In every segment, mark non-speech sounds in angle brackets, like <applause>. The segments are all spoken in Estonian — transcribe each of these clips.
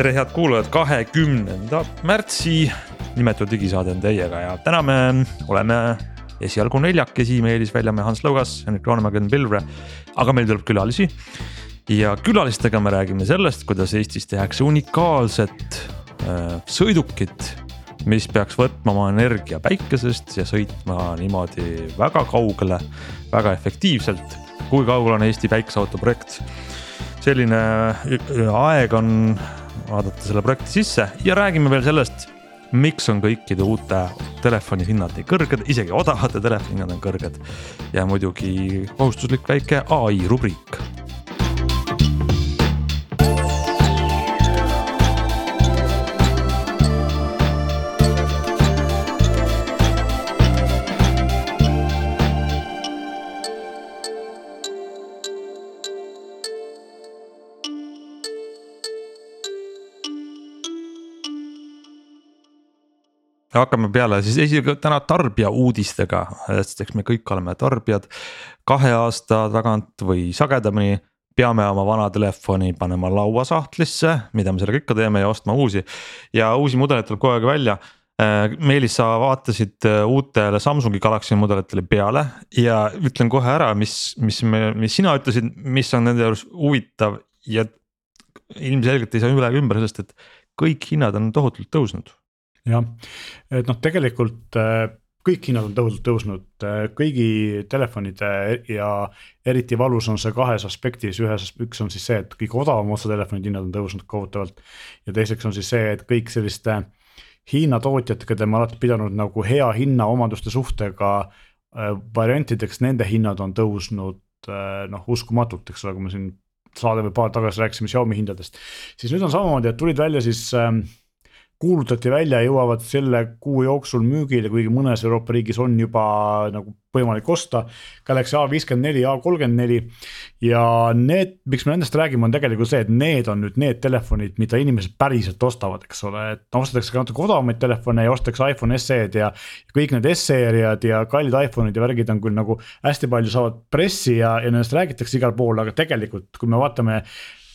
tere, head kuulajad, kahekümnenda märtsi nimetu digisaade on teiega ja täna me oleme esialgu neljakesi, Meelis Väljamäe, Hans Lõugas, Henrik Roonemägi, Enn Pilvre. aga meil tuleb külalisi ja külalistega me räägime sellest, kuidas Eestis tehakse unikaalset äh, sõidukit mis peaks võtma oma energia päikesest ja sõitma niimoodi väga kaugele, väga efektiivselt. kui kaugel on Eesti päikeseauto projekt? selline aeg on vaadata selle projekti sisse ja räägime veel sellest, miks on kõikide uute telefoni hinnad nii kõrged, isegi odavate telefoni hinnad on kõrged. ja muidugi kohustuslik väike ai rubriik hakkame peale siis esialgu täna tarbija uudistega, sest eks me kõik oleme tarbijad. kahe aasta tagant või sagedamini peame oma vana telefoni panema lauasahtlisse, mida me sellega ikka teeme ja ostma uusi. ja uusi mudeleid tuleb kogu aeg välja. Äh, Meelis, sa vaatasid äh, uutele Samsungi Galaxy mudelitele peale ja ütlen kohe ära, mis, mis me, mis sina ütlesid, mis on nende juures huvitav ja ilmselgelt ei saa üle ümber sellest, et kõik hinnad on tohutult tõusnud jah, et noh, tegelikult äh, kõik hinnad on tõusnud, tõusnud äh, kõigi telefonide ja eriti valus on see kahes aspektis, ühes, üks on siis see, et kõige odavama otsetelefonide hinnad on tõusnud kohutavalt. ja teiseks on siis see, et kõik selliste Hiina tootjad, keda me alati pidanud nagu hea hinna omaduste suhtega äh, variantideks, nende hinnad on tõusnud noh, uskumatult, eks ole, kui me siin saade või paar tagasi rääkisime Xiaomi hindadest. siis nüüd on samamoodi, et tulid välja siis äh, kuulutati välja, jõuavad selle kuu jooksul müügile, kuigi mõnes Euroopa riigis on juba nagu võimalik osta. Galaxy A54, A34 ja need, miks me nendest räägime, on tegelikult see, et need on nüüd need telefonid, mida inimesed päriselt ostavad, eks ole, et ostetakse ka natuke odavamaid telefone ja ostetakse iPhone SE-d ja. kõik need SE-riad ja kallid iPhone'id ja värgid on küll nagu hästi palju saavad pressi ja, ja nendest räägitakse igal pool, aga tegelikult, kui me vaatame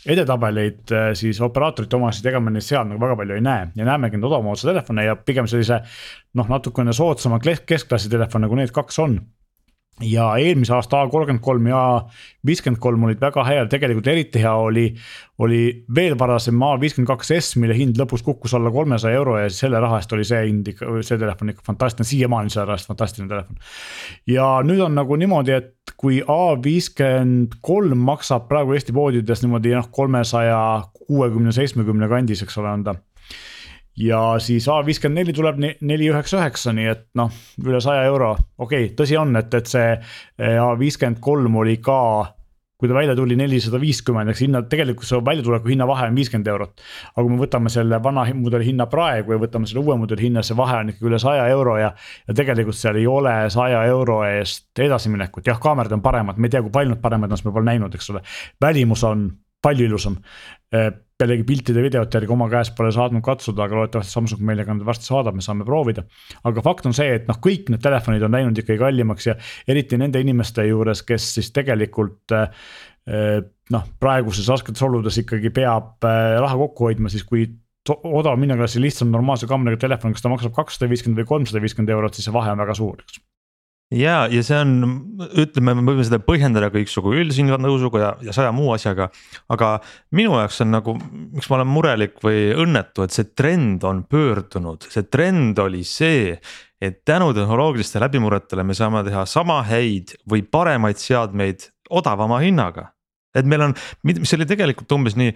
edetabeleid äh, siis operaatorite omasid, ega me neid seal nagu väga palju ei näe. Ja näemegi neid odavama otsa telefone ja pigem sellise noh, natukene soodsama keskklassi telefone, kui need kaks on ja eelmise aasta A kolmkümmend kolm ja viiskümmend kolm olid väga head, tegelikult eriti hea oli, oli veel varasem A viiskümmend kaks S, mille hind lõpus kukkus alla kolmesaja euro ja selle raha eest oli see hind ikka, see telefon ikka fantastiline, siiamaani selle raha eest fantastiline telefon. ja nüüd on nagu niimoodi, et kui A viiskümmend kolm maksab praegu Eesti poodides niimoodi noh, kolmesaja kuuekümne, seitsmekümne kandis, eks ole, on ta ja siis A54 tuleb neli üheksa üheksa, nii et noh, üle saja euro, okei okay,, tõsi on, et, et see eh, A53 oli ka kui ta välja tuli nelisada viiskümmend, eks hinna, tegelikult see väljatuleku hinna vahe on viiskümmend eurot. aga kui me võtame selle vana mudeli hinna praegu ja võtame selle uue mudeli hinna, see vahe on ikkagi üle saja euro ja. ja tegelikult seal ei ole saja euro eest edasiminekut, jah, kaamerad on paremad, me ei tea, kui palju nad paremad on, sest me pole näinud, eks ole. välimus on palju ilusam. Eh, pealegi piltide-videote järgi oma käest pole saanud katsuda, aga loodetavasti Samsung meile ka varsti saadab, me saame proovida. aga fakt on see, et noh, kõik need telefonid on läinud ikkagi kallimaks ja eriti nende inimeste juures, kes siis tegelikult eh, eh, noh, praeguses rasketes oludes ikkagi peab raha kokku hoidma, siis kui odav minnaklassi lihtsam normaalse kaameraga telefon, kas ta maksab kakssada viiskümmend või kolmsada viiskümmend eurot, siis see vahe on väga suur, eks ja, ja see on, ütleme, me võime seda põhjendada kõiksugu üldhinna tõusuga ja, ja saja muu asjaga. aga minu jaoks on nagu, miks ma olen murelik või õnnetu, et see trend on pöördunud, see trend oli see. et tänu tehnoloogilistele läbimurretele me saame teha sama häid või paremaid seadmeid odavama hinnaga. Et meil on, mis oli tegelikult umbes nii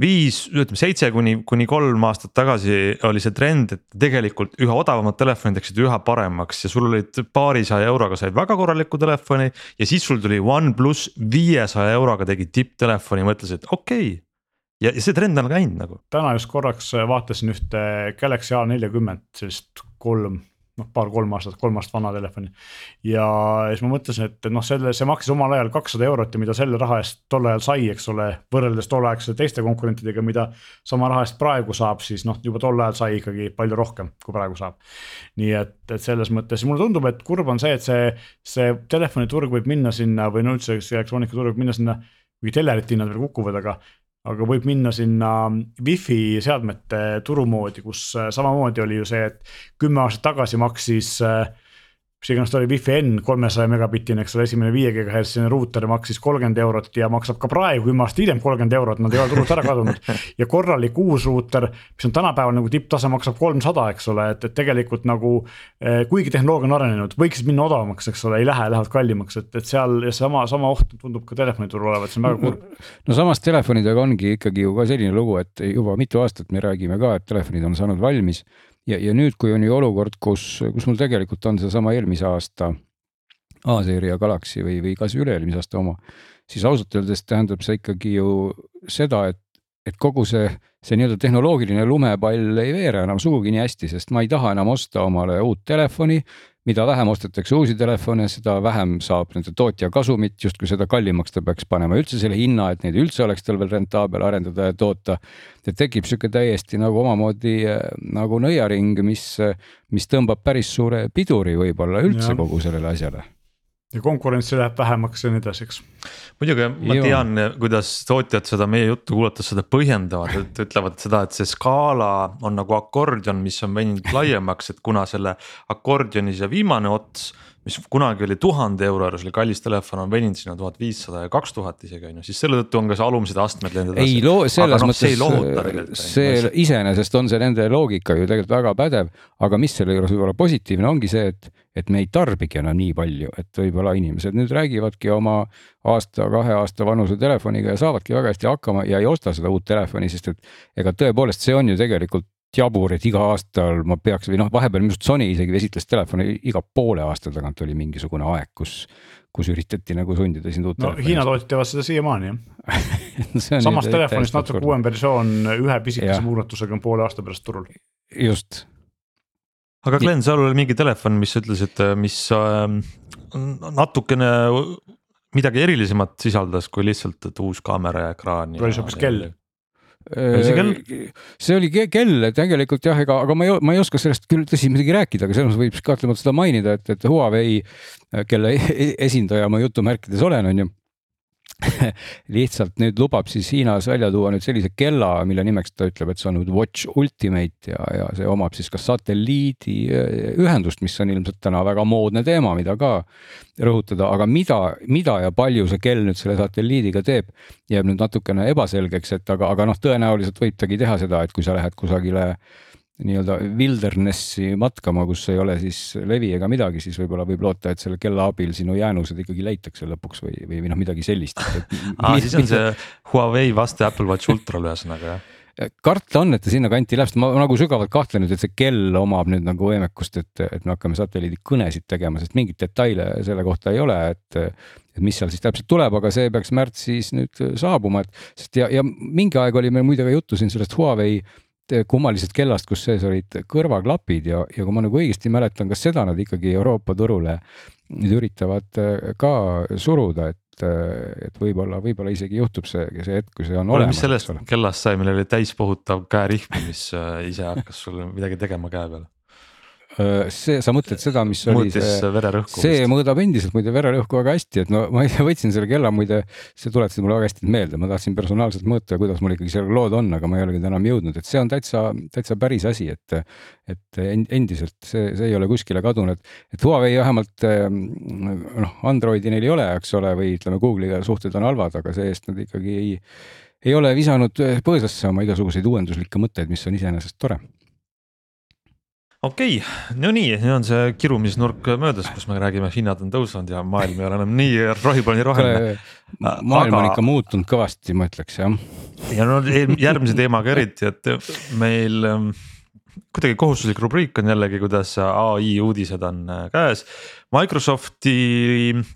viis, ütleme seitse kuni, kuni kolm aastat tagasi oli see trend, et tegelikult üha odavamad telefonid läksid üha paremaks ja sul olid paarisaja euroga said väga korralikku telefoni. ja siis sul tuli OnePlus viiesaja euroga tegi tipptelefoni, mõtlesid, et okei okay. ja, ja see trend on käinud nagu. täna just korraks vaatasin ühte Galaxy A40 sellist kolm noh, paar-kolm aastat, kolm aastat vana telefoni. ja siis ma mõtlesin, et noh, selle, see maksis omal ajal kakssada eurot ja mida selle raha eest tol ajal sai, eks ole, võrreldes tolleaegsete teiste konkurentidega, mida sama raha eest praegu saab, siis noh, juba tol ajal sai ikkagi palju rohkem, kui praegu saab. nii et, et selles mõttes mulle tundub, et kurb on see, et see, see telefoniturg võib minna sinna või no üldse see elektroonikaturg võib minna sinna, kuigi telerite hinnad veel kukuvad, aga aga võib minna sinna wifi seadmete turu moodi, kus samamoodi oli ju see, et kümme aastat tagasi maksis äh, mis iganes ta oli, Wi-Fi N kolmesaja megabitine, eks ole, esimene viie gigahertsine ruuter maksis kolmkümmend eurot ja maksab ka praegu kümme aastat hiljem kolmkümmend eurot, nad ei ole turult ära kadunud. <laughs> ja korralik uus ruuter, mis on tänapäeval nagu tipptase, maksab kolmsada, eks ole, et, et tegelikult nagu. Eh, kuigi tehnoloogia on arenenud, võiksid minna odavamaks, eks ole, ei lähe, lähevad kallimaks, et, et seal sama, sama oht tundub ka telefoniturul olevat, see on väga kurb. no samas telefonidega ongi ikkagi ju ka selline lugu, et juba mitu aastat me räägime ka, et telefonid on saanud valmis ja, ja nüüd, kui on ju olukord, kus, kus mul tegelikult on seesama eelmise aasta A-seeria Galaxy või, või kas üle-eelmise aasta oma, siis ausalt öeldes tähendab see ikkagi ju seda, et, et kogu see, see nii-öelda tehnoloogiline lumepall ei veere enam sugugi nii hästi, sest ma ei taha enam osta omale uut telefoni mida vähem ostetakse uusi telefone, seda vähem saab nende tootja kasumit, justkui seda kallimaks ta peaks panema üldse selle hinna, et neid üldse oleks tal veel rentaabel arendada ja toota. et tekib sihuke täiesti nagu omamoodi nagu nõiaring, mis, mis tõmbab päris suure piduri võib-olla üldse ja. kogu sellele asjale ja konkurentsi läheb vähemaks ja nii edasi, eks. muidugi ma tean, kuidas tootjad seda meie juttu kuulates seda põhjendavad, et <laughs> ütlevad seda, et see skaala on nagu akordion, mis on veninud laiemaks, et kuna selle akordioni see viimane ots mis kunagi oli tuhande euro juures oli kallis telefon, on veninud sinna tuhat viissada ja kaks tuhat isegi on ju, siis selle tõttu on ka see alumised astmed läinud edasi. ei loo-, selles no, mõttes see, see iseenesest on see nende loogika ju tegelikult väga pädev, aga mis selle juures võib olla positiivne, ongi see, et, et me ei tarbigi enam nii palju, et võib-olla inimesed nüüd räägivadki oma aasta-kahe aasta vanuse telefoniga ja saavadki väga hästi hakkama ja ei osta seda uut telefoni, sest et ega tõepoolest see on ju tegelikult jabur, et iga aastal ma peaks või noh, vahepeal minu arust Sony isegi esitles telefoni iga poole aasta tagant oli mingisugune aeg, kus, kus üritati nagu sundida sind uut no, telefoni. Hiina tootjad teevad seda siiamaani jah <laughs> samast telefonist natuke uuem versioon ühe pisikese muudatusega on poole aasta pärast turul. just. aga Glen, sul oli mingi telefon, mis sa ütlesid, mis äh, natukene midagi erilisemat sisaldas kui lihtsalt, et uus kaamera ja ekraan. oli see hoopis kell see oli kell tegelikult jah, ega, aga ma ei, ma ei oska sellest küll tõsi midagi rääkida, aga selles mõttes võib kahtlemata seda mainida, et, et Huawei, kelle e-, esindaja ma jutumärkides olen, on ju <laughs> lihtsalt nüüd lubab siis Hiinas välja tuua nüüd sellise kella, mille nimeks ta ütleb, et see on nüüd Watch Ultimate ja, ja see omab siis ka satelliidiühendust, mis on ilmselt täna väga moodne teema, mida ka rõhutada, aga mida, mida ja palju see kell nüüd selle satelliidiga teeb, jääb nüüd natukene ebaselgeks, et aga, aga noh, tõenäoliselt võib tagi teha seda, et kui sa lähed kusagile nii-öelda wildernessi matkama, kus ei ole siis levi ega midagi, siis võib-olla võib loota, et selle kella abil sinu jäänused ikkagi leitakse lõpuks või, või, või noh, midagi sellist <laughs> aa, siis on see Huawei vaste Apple Watch Ultrale ühesõnaga jah? karta on, et ta sinnakanti läheb, sest ma nagu sügavalt kahtlen nüüd, et see kell omab nüüd nagu võimekust, et, et me hakkame satelliidikõnesid tegema, sest mingeid detaile selle kohta ei ole, et. et mis seal siis täpselt tuleb, aga see peaks märtsis nüüd saabuma, et sest ja, ja mingi aeg oli meil muide ka juttu siin sellest Huawei kummalisest kellast, kus sees olid kõrvaklapid ja, ja kui ma nagu õigesti mäletan, kas seda nad ikkagi Euroopa turule nüüd üritavad äh, ka suruda, et, äh, et võib-olla, võib-olla isegi juhtub see, see hetk, kui see on olemas. mis sellest kellast sai, millel oli täispohutav käerihm, mis äh, ise hakkas sulle midagi tegema käe peal? See, sa mõtled seda, mis oli Muutis see, see mõõdab endiselt muide vererõhku väga hästi, et no ma võtsin selle kella muide, see tuletas mulle väga hästi meelde, ma tahtsin personaalselt mõõta, kuidas mul ikkagi sellega lood on, aga ma ei olegi täna jõudnud, et see on täitsa, täitsa päris asi, et. et endiselt see, see ei ole kuskile kadunud, et Huawei vähemalt noh, Androidi neil ei ole, eks ole, või ütleme, Google'iga suhted on halvad, aga see-eest nad ikkagi ei ei ole visanud põõsasse oma igasuguseid uuenduslikke mõtteid, mis on iseenesest tore okei okay,, no nii, nüüd on see kirumisnurk möödas, kus me räägime, hinnad on tõusnud ja maailm ei ole enam nii rohipall nii roheline. maailm on ikka muutunud kõvasti, ma ütleks jah. ja no järgmise teemaga eriti, et meil ähm, kuidagi kohustuslik rubriik on jällegi, kuidas ai uudised on äh, käes. Microsofti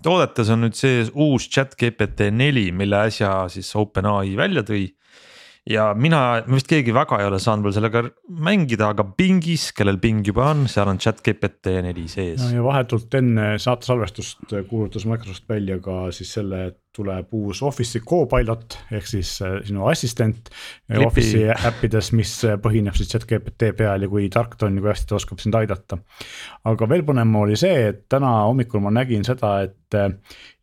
toodetes on nüüd sees uus chat GPT neli, mille äsja siis OpenAI välja tõi ja mina, vist keegi väga ei ole saanud veel sellega mängida, aga pingis, kellel ping juba on, seal on chat GPT neli sees. no ja vahetult enne saate salvestust kuulutas Microsoft välja ka siis selle, et tuleb uus Office'i Copilot ehk siis äh, sinu assistent. Office'i äppides, mis põhineb siis chat GPT peal ja kui tark ta on ja kui hästi ta oskab sind aidata. aga veel põnevam oli see, et täna hommikul ma nägin seda, et äh,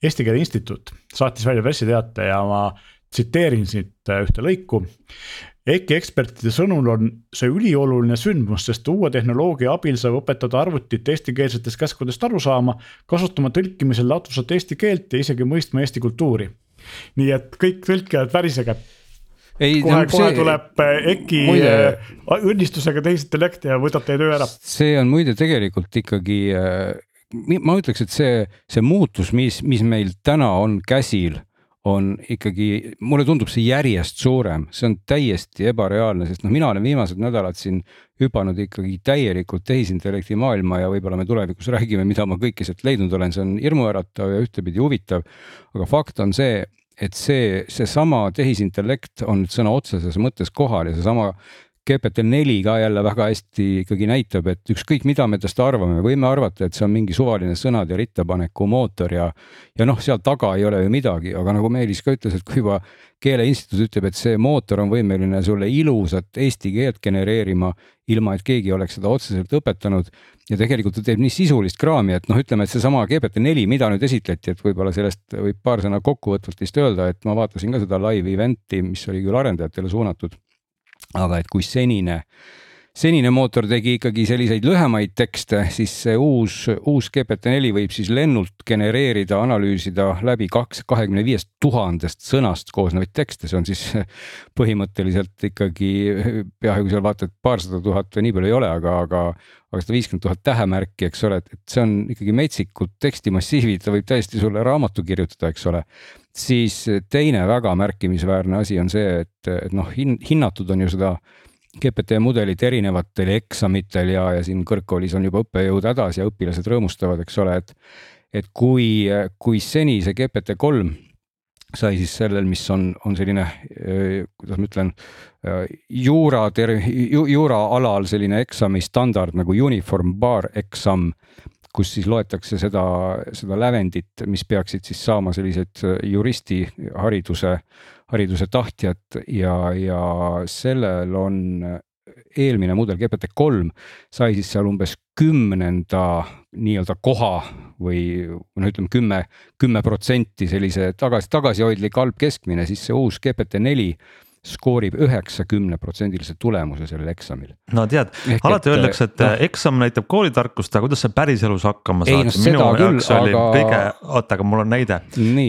Eesti Keele Instituut saatis välja pressiteate ja ma tsiteerin siit äh, ühte lõiku. EKI ekspertide sõnul on see ülioluline sündmus, sest uue tehnoloogia abil saab õpetada arvutit eestikeelsetest käskudest aru saama, kasutama tõlkimisel ladusat eesti keelt ja isegi mõistma eesti kultuuri. nii et kõik tõlkijad värisege ei, kohe no,, kohe see, tuleb äh, EKI muide, äh, õnnistusega tehisintellekt ja võtab teie töö ära. see on muide tegelikult ikkagi, ma ütleks, et see, see muutus, mis, mis meil täna on käsil on ikkagi, mulle tundub see järjest suurem, see on täiesti ebareaalne, sest noh, mina olen viimased nädalad siin hüpanud ikkagi täielikult tehisintellekti maailma ja võib-olla me tulevikus räägime, mida ma kõike sealt leidnud olen, see on hirmuäratav ja ühtepidi huvitav. aga fakt on see, et see, seesama tehisintellekt on sõna otseses mõttes kohal ja seesama GPT-4 ka jälle väga hästi ikkagi näitab, et ükskõik, mida me tast arvame, võime arvata, et see on mingi suvaline sõnade rittapaneku mootor ja ja noh, seal taga ei ole ju midagi, aga nagu Meelis ka ütles, et kui juba keeleinstituut ütleb, et see mootor on võimeline sulle ilusat eesti keelt genereerima, ilma et keegi oleks seda otseselt õpetanud ja tegelikult ta teeb nii sisulist kraami, et noh, ütleme, et seesama GPT-4, mida nüüd esitleti, et võib-olla sellest võib paar sõna kokkuvõtvalt vist öelda, et ma vaatasin ka seda live event'i, mis oli küll arendajatele suunatud aga et kui senine, senine mootor tegi ikkagi selliseid lühemaid tekste, siis see uus, uus GPT-4 võib siis lennult genereerida, analüüsida läbi kaks, kahekümne viiest tuhandest sõnast koosnevaid tekste, see on siis põhimõtteliselt ikkagi peaaegu seal vaata, et paarsada tuhat või nii palju ei ole, aga, aga aga sada viiskümmend tuhat tähemärki, eks ole, et, et see on ikkagi metsikud tekstimassiivid, ta võib täiesti sulle raamatu kirjutada, eks ole. Siis teine väga märkimisväärne asi on see, et, et noh hin,, hinnatud on ju seda GPT mudelit erinevatel eksamitel ja, ja siin kõrgkoolis on juba õppejõud hädas ja õpilased rõõmustavad, eks ole, et et kui, kui seni see GPT kolm sai siis sellel, mis on, on selline, kuidas ma ütlen, juura ter-, juura alal selline eksami standard nagu uniform bar eksam kus siis loetakse seda, seda lävendit, mis peaksid siis saama sellised äh, juristi hariduse, hariduse tahtjad ja, ja sellel on eelmine mudel GPT kolm sai siis seal umbes kümnenda nii-öelda koha või noh, ütleme kümme, kümme protsenti sellise tagasi, tagasihoidlik halb keskmine, siis see uus GPT neli skoorib üheksakümneprotsendilise tulemuse sellel eksamil. no tead, alati öeldakse, et no, eksam näitab koolitarkust, aga kuidas sa päriselus hakkama saad? No, minu jaoks aga... oli kõige, oota, aga mul on näide,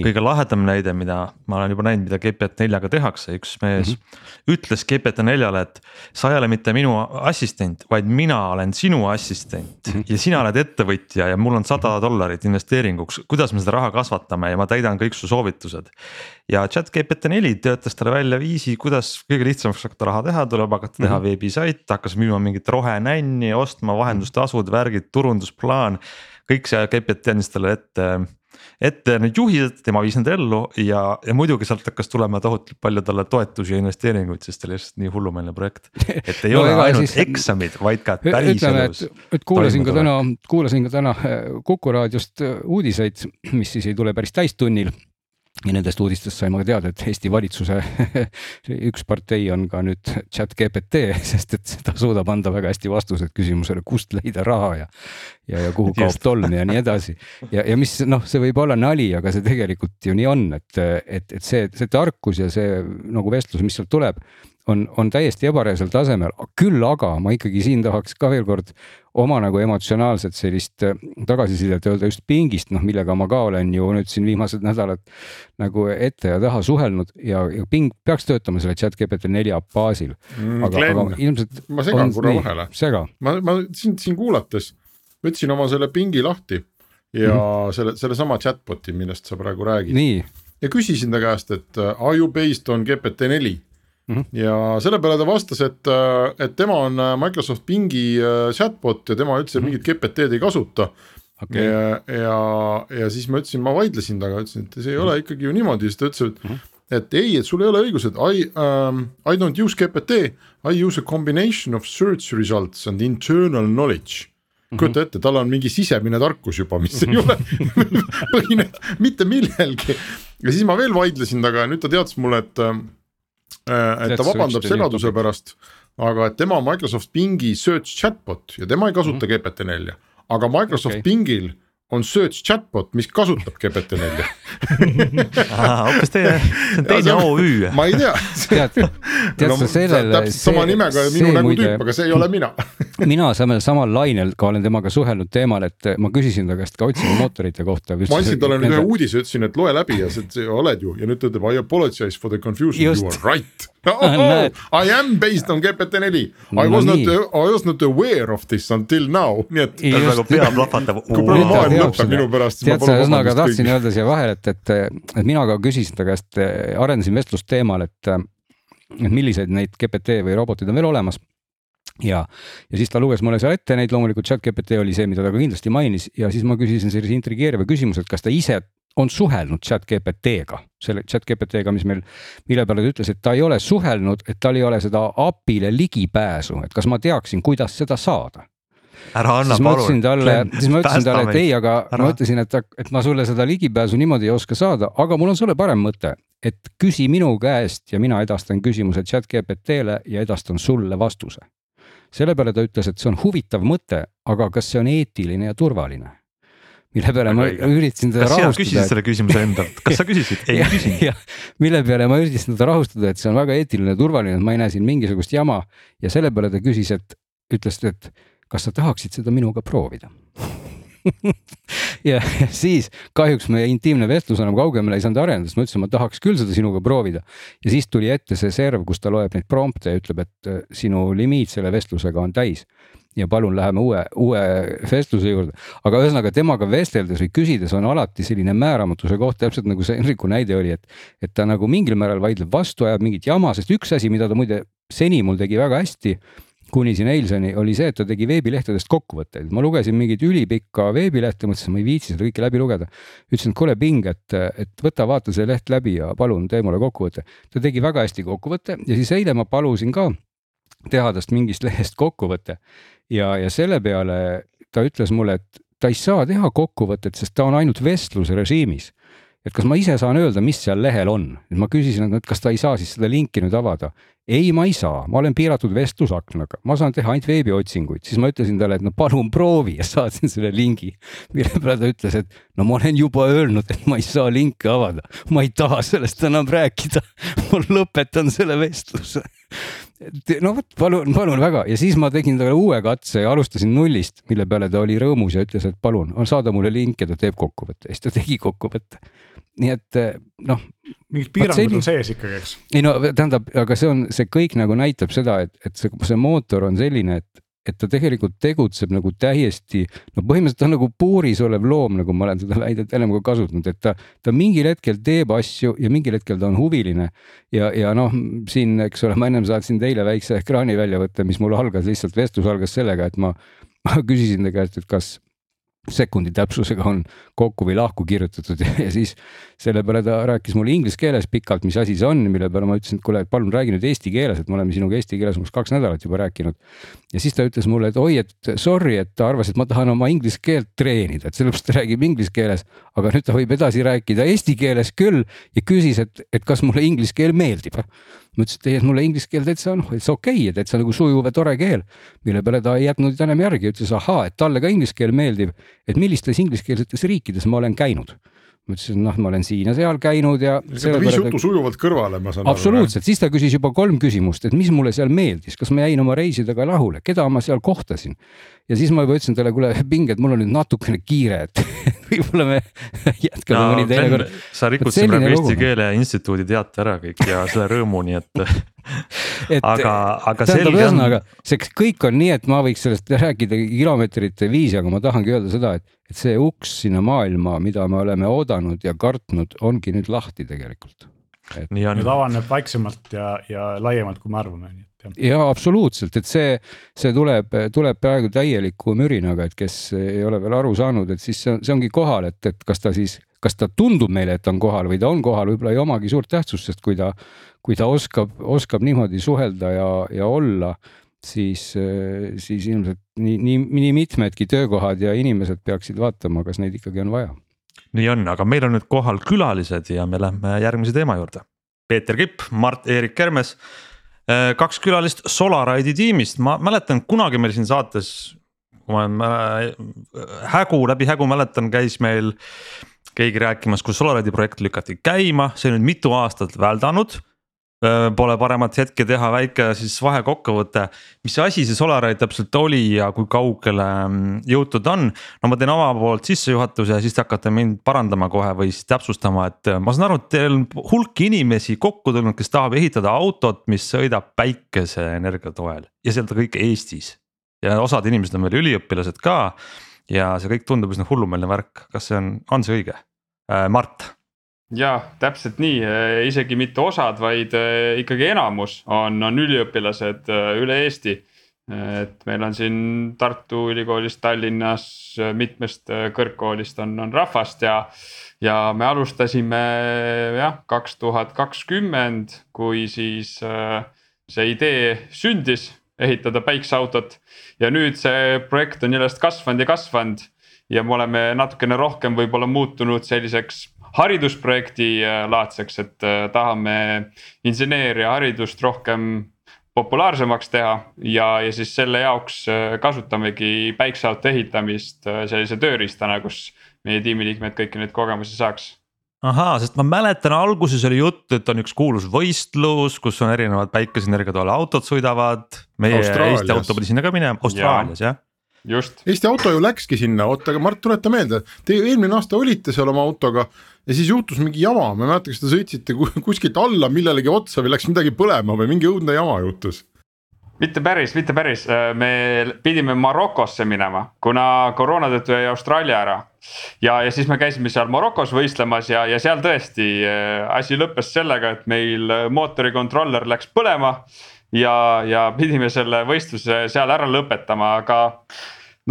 kõige lahedam näide, mida ma olen juba näinud, mida GPT4-ga tehakse, üks mees mm -hmm. ütles GPT4-le, et sa ei ole mitte minu assistent, vaid mina olen sinu assistent mm -hmm. ja sina oled ettevõtja ja mul on sada dollarit investeeringuks, kuidas me seda raha kasvatame ja ma täidan kõik su soovitused. ja chat GPT4 töötas talle välja viisi kuidas kõige lihtsamaks hakata raha teha, tuleb hakata teha mm -hmm. veebisait, hakkas müüma mingit rohenänni, ostma vahendustasud, värgid, turundusplaan. kõik see andis talle ette, ette need juhised, tema viis need ellu ja, ja muidugi sealt hakkas tulema tohutult palju talle toetusi ja investeeringuid, sest ta oli lihtsalt nii hullumeelne projekt. et ei <laughs> no, ole ainult siis, eksamid, vaid ka päriselus. et kuulasin ka täna, kuulasin ka täna Kuku raadiost uudiseid, mis siis ei tule päris täistunnil ja nendest uudistest saime ka teada, et Eesti valitsuse <laughs> üks partei on ka nüüd chat GPT, sest et ta suudab anda väga hästi vastused küsimusele, kust leida raha ja. ja, ja kuhu kaob tolm ja nii edasi. ja, ja mis noh, see võib olla nali, aga see tegelikult ju nii on, et, et, et see, see tarkus ja see nagu vestlus, mis sealt tuleb, on, on täiesti ebareaalsel tasemel, küll aga ma ikkagi siin tahaks ka veel kord oma nagu emotsionaalset sellist äh, tagasisidet öelda just pingist, noh, millega ma ka olen ju nüüd siin viimased nädalad nagu ette ja taha suhelnud ja, ja ping peaks töötama selle chat GPT nelja baasil mm,. aga, aga ilmselt. ma segan korra vahele. ma, ma sind siin kuulates võtsin oma selle pingi lahti ja mm -hmm. selle, sellesama chatbot'i, millest sa praegu räägid. ja küsisin ta käest, et are you based on GPT neli Mm -hmm. ja selle peale ta vastas, et, äh, et tema on äh, Microsoft Bingi äh, chatbot ja tema üldse mm -hmm. mingit GPT-d ei kasuta okay.. ja, ja, ja siis ma ütlesin, ma vaidlesin temaga, ütlesin, et see ei ole ikkagi ju niimoodi, siis ta ütles, et mm. -hmm et ei, et sul ei ole õigus, et I um,, I don't use GPT, I use a combination of search results and internal knowledge Mm -hmm. kujuta ette, tal on mingi sisemine tarkus juba, mis ei ole <laughs> põhineb mitte millelgi. ja siis ma veel vaidlesin temaga ja nüüd ta teatas mulle, et Äh, et ta vabandab segaduse pärast, aga et tema Microsoft Bingi search chatbot ja tema ei kasuta mm -hmm. GPT-4, aga Microsoft okay. Bingil on search chatbot, mis kasutab GPT-4 <laughs> hoopis teie, see on teine OÜ. ma ei tea. tead, tead sa sellele. täpselt sama nimega minu nägutüüp, aga see ei ole mina <laughs> mina samal, samal lainel ka olen temaga suhelnud teemal, et ma küsisin ta käest ka otsingumootorite kohta. ma andsin talle nüüd ühe uudise, ütlesin, et loe läbi ja sa oled ju ja nüüd ta ütleb I apologize for the confusion, you are right oh, <laughs> oh, I am based on GPT-4, I no, was not, I was not aware of this until now, nii et. nagu pea plahvatab. kui praegu maailm lõpeb minu pärast. tead sa, ühesõnaga tahtsin öelda siia vahele, et, et, et mina ka küsisin ta käest, arendasin vestlust teemal, et, et milliseid neid GPT või roboteid on veel olemas ja, ja siis ta luges mulle seal ette neid, loomulikult chat GPT oli see, mida ta ka kindlasti mainis ja siis ma küsisin sellise intrigeeriva küsimuse, et kas ta ise on suhelnud chat GPT-ga, selle chat GPT-ga, mis meil, mille peale ta ütles, et ta ei ole suhelnud, et tal ei ole seda API-le ligipääsu, et kas ma teaksin, kuidas seda saada ära anna palun. siis ma ütlesin talle, et ei, aga ära. ma ütlesin, et, et ma sulle seda ligipääsu niimoodi ei oska saada, aga mul on sulle parem mõte, et küsi minu käest ja mina edastan küsimuse chat GPT-le ja edastan sulle vastuse. selle peale ta ütles, et see on huvitav mõte, aga kas see on eetiline ja turvaline mille peale ma üritasin teda rahustada. kas sa küsisid selle küsimuse endalt, kas sa küsisid? ei <laughs> küsinud. mille peale ma üritasin teda rahustada, et see on väga eetiline ja turvaline, et ma ei näe siin mingisugust jama ja selle peale ta küsis, et ütles, et kas sa tahaksid seda minuga proovida <laughs> ja, siis kahjuks meie intiimne vestlus enam kaugemale ei saanud areneda, sest ma ütlesin, ma tahaks küll seda sinuga proovida. ja siis tuli ette see serv, kus ta loeb neid prompte ja ütleb, et sinu limiit selle vestlusega on täis. Ja palun läheme uue, uue vestluse juurde. aga ühesõnaga temaga vesteldes või küsides on alati selline määramatuse koht, täpselt nagu see Henriku näide oli, et, et ta nagu mingil määral vaidleb vastu, ajab mingit jama, sest üks asi, mida ta muide seni mul tegi väga hästi kuni siin eilseni oli see, et ta tegi veebilehtedest kokkuvõtteid, ma lugesin mingit ülipikka veebilehte, mõtlesin, ma ei viitsi seda kõike läbi lugeda. ütlesin, et kuule Bing, et, et võta, vaata see leht läbi ja palun tee mulle kokkuvõte. ta tegi väga hästi kokkuvõtte ja siis eile ma palusin ka teha tast mingist lehest kokkuvõte ja, ja selle peale ta ütles mulle, et ta ei saa teha kokkuvõtet, sest ta on ainult vestluse režiimis et kas ma ise saan öelda, mis seal lehel on, et ma küsisin, et kas ta ei saa siis seda linki nüüd avada. ei, ma ei saa, ma olen piiratud vestlusaknaga, ma saan teha ainult veebiotsinguid, siis ma ütlesin talle, et no palun proovi ja saatsin selle lingi. mille peale ta ütles, et no ma olen juba öelnud, et ma ei saa linki avada, ma ei taha sellest enam rääkida. <laughs> ma lõpetan selle vestluse no vot, palun, palun väga ja siis ma tegin talle uue katse ja alustasin nullist, mille peale ta oli rõõmus ja ütles, et palun, saada mulle link ja ta teeb kokkuvõtte ja siis ta tegi kokkuvõtte. nii et eh, noh. mingid piirangud selline... on sees ikkagi, eks? ei no tähendab, aga see on, see kõik nagu näitab seda, et, et see, see mootor on selline, et et ta tegelikult tegutseb nagu täiesti, no põhimõtteliselt ta on nagu puuris olev loom, nagu ma olen seda väidet ennem ka kasutanud, et ta, ta mingil hetkel teeb asju ja mingil hetkel ta on huviline. ja, ja noh, siin, eks ole, ma ennem saatsin teile väikse ekraani väljavõtte, mis mul algas lihtsalt, vestlus algas sellega, et ma, ma küsisin ta käest, et kas sekundi täpsusega on kokku või lahku kirjutatud <laughs> ja, siis selle peale ta rääkis mulle inglise keeles pikalt, mis asi see on, mille peale ma ütlesin, et kuule, palun räägi nüüd eesti keeles, et me oleme sinuga eesti keeles umbes kaks nädalat juba rääkinud. ja siis ta ütles mulle, et oi, et sorry, et ta arvas, et ma tahan oma inglise keelt treenida, et sellepärast ta räägib inglise keeles, aga nüüd ta võib edasi rääkida eesti keeles küll ja küsis, et, et kas mulle inglise keel meeldib ma ütlesin, et ei, et mulle inglise keel täitsa noh, täitsa okei okay,, täitsa nagu sujuv ja tore keel. mille peale ta ei jätnud enam järgi, ütles ahaa, et talle ka inglise keel meeldib, et millistes ingliskeelsetes riikides ma olen käinud ma ütlesin, noh, ma olen siin ja seal käinud ja. ta viis jutu sujuvalt kõrvale, ma saan aru. absoluutselt, siis ta küsis juba kolm küsimust, et mis mulle seal meeldis, kas ma jäin oma reisidega rahule, keda ma seal kohtasin. ja siis ma juba ütlesin talle, kuule, Ping, et mul on nüüd natukene kiire, et <laughs> võib-olla me jätkame no, mõni teine kord. sa rikud siin praegu Eesti Keele Instituudi teate ära kõik ja selle rõõmu, nii et <laughs> <laughs> et aga, aga on. ühesõnaga, see kõik on nii, et ma võiks sellest rääkida kilomeetrite viisi, aga ma tahangi öelda seda, et, et see uks sinna maailma, mida me oleme oodanud ja kartnud, ongi nüüd lahti tegelikult. Et... nii on. nüüd avaneb vaiksemalt ja, ja laiemalt, kui me arvame, ja absoluutselt, et see, see tuleb, tuleb praegu täieliku mürinaga, et kes ei ole veel aru saanud, et siis see, on, see ongi kohal, et, et kas ta siis, kas ta tundub meile, et ta on kohal või ta on kohal, võib-olla ei omagi suurt tähtsust, sest kui ta kui ta oskab, oskab niimoodi suhelda ja, ja olla, siis, siis ilmselt nii, nii, nii mitmedki töökohad ja inimesed peaksid vaatama, kas neid ikkagi on vaja. nii on, aga meil on nüüd kohal külalised ja me lähme järgmise teema juurde. Peeter Kipp, Mart-Erik Kermes, kaks külalist Solaride'i tiimist, ma mäletan kunagi meil siin saates kui ma Hägu läbi Hägu mäletan, käis meil keegi rääkimas, kus Solaridi projekt lükati käima, see on nüüd mitu aastat väldanud Pole paremat hetke teha väike siis vahekokkuvõte, mis asi see Solarite täpselt oli ja kui kaugele mm, jõutud on. no ma teen oma poolt sissejuhatuse ja siis te hakkate mind parandama kohe või siis täpsustama, et ma saan aru, et teil on hulk inimesi kokku tulnud, kes tahab ehitada autot, mis sõidab päikeseenergia toel ja seda kõik Eestis. ja osad inimesed on veel üliõpilased ka ja see kõik tundub üsna hullumeelne värk, kas see on, on see õige? Äh, Mart jah, täpselt nii, isegi mitte osad, vaid eh, ikkagi enamus on, on üliõpilased eh, üle Eesti. et meil on siin Tartu Ülikoolist, Tallinnas, mitmest kõrgkoolist on, on rahvast ja. ja me alustasime jah, kaks tuhat kakskümmend, kui siis see idee sündis, ehitada päikseautot. ja nüüd see projekt on järjest kasvanud ja kasvanud ja me oleme natukene rohkem võib-olla muutunud selliseks haridusprojekti äh, laadseks, et äh, tahame inseneeriaharidust rohkem populaarsemaks teha ja, ja siis selle jaoks äh, kasutamegi päikseauto ehitamist sellise tööriistana, kus meie tiimiliikmed kõiki neid kogemusi saaks ahaa, sest ma mäletan, alguses oli jutt, et on üks kuulus võistlus, kus on erinevad päikeseenergia toel autod sõidavad. meie Eesti auto pidi sinna ka minema, Austraalias jah just. Eesti auto ju läkski sinna, oota, aga Mart, tuleta meelde, te eelmine aasta olite seal oma autoga ja siis juhtus mingi jama, ma ei mäleta, kas te sõitsite kuskilt alla millelegi otsa või läks midagi põlema või mingi õudne jama juhtus mitte päris, mitte päris, me pidime Marokosse minema, kuna koroona tõttu jäi Austraalia ära. ja, ja siis me käisime seal Marokos võistlemas ja, ja seal tõesti äh, asi lõppes sellega, et meil mootori kontroller läks põlema. ja, ja pidime selle võistluse seal ära lõpetama, aga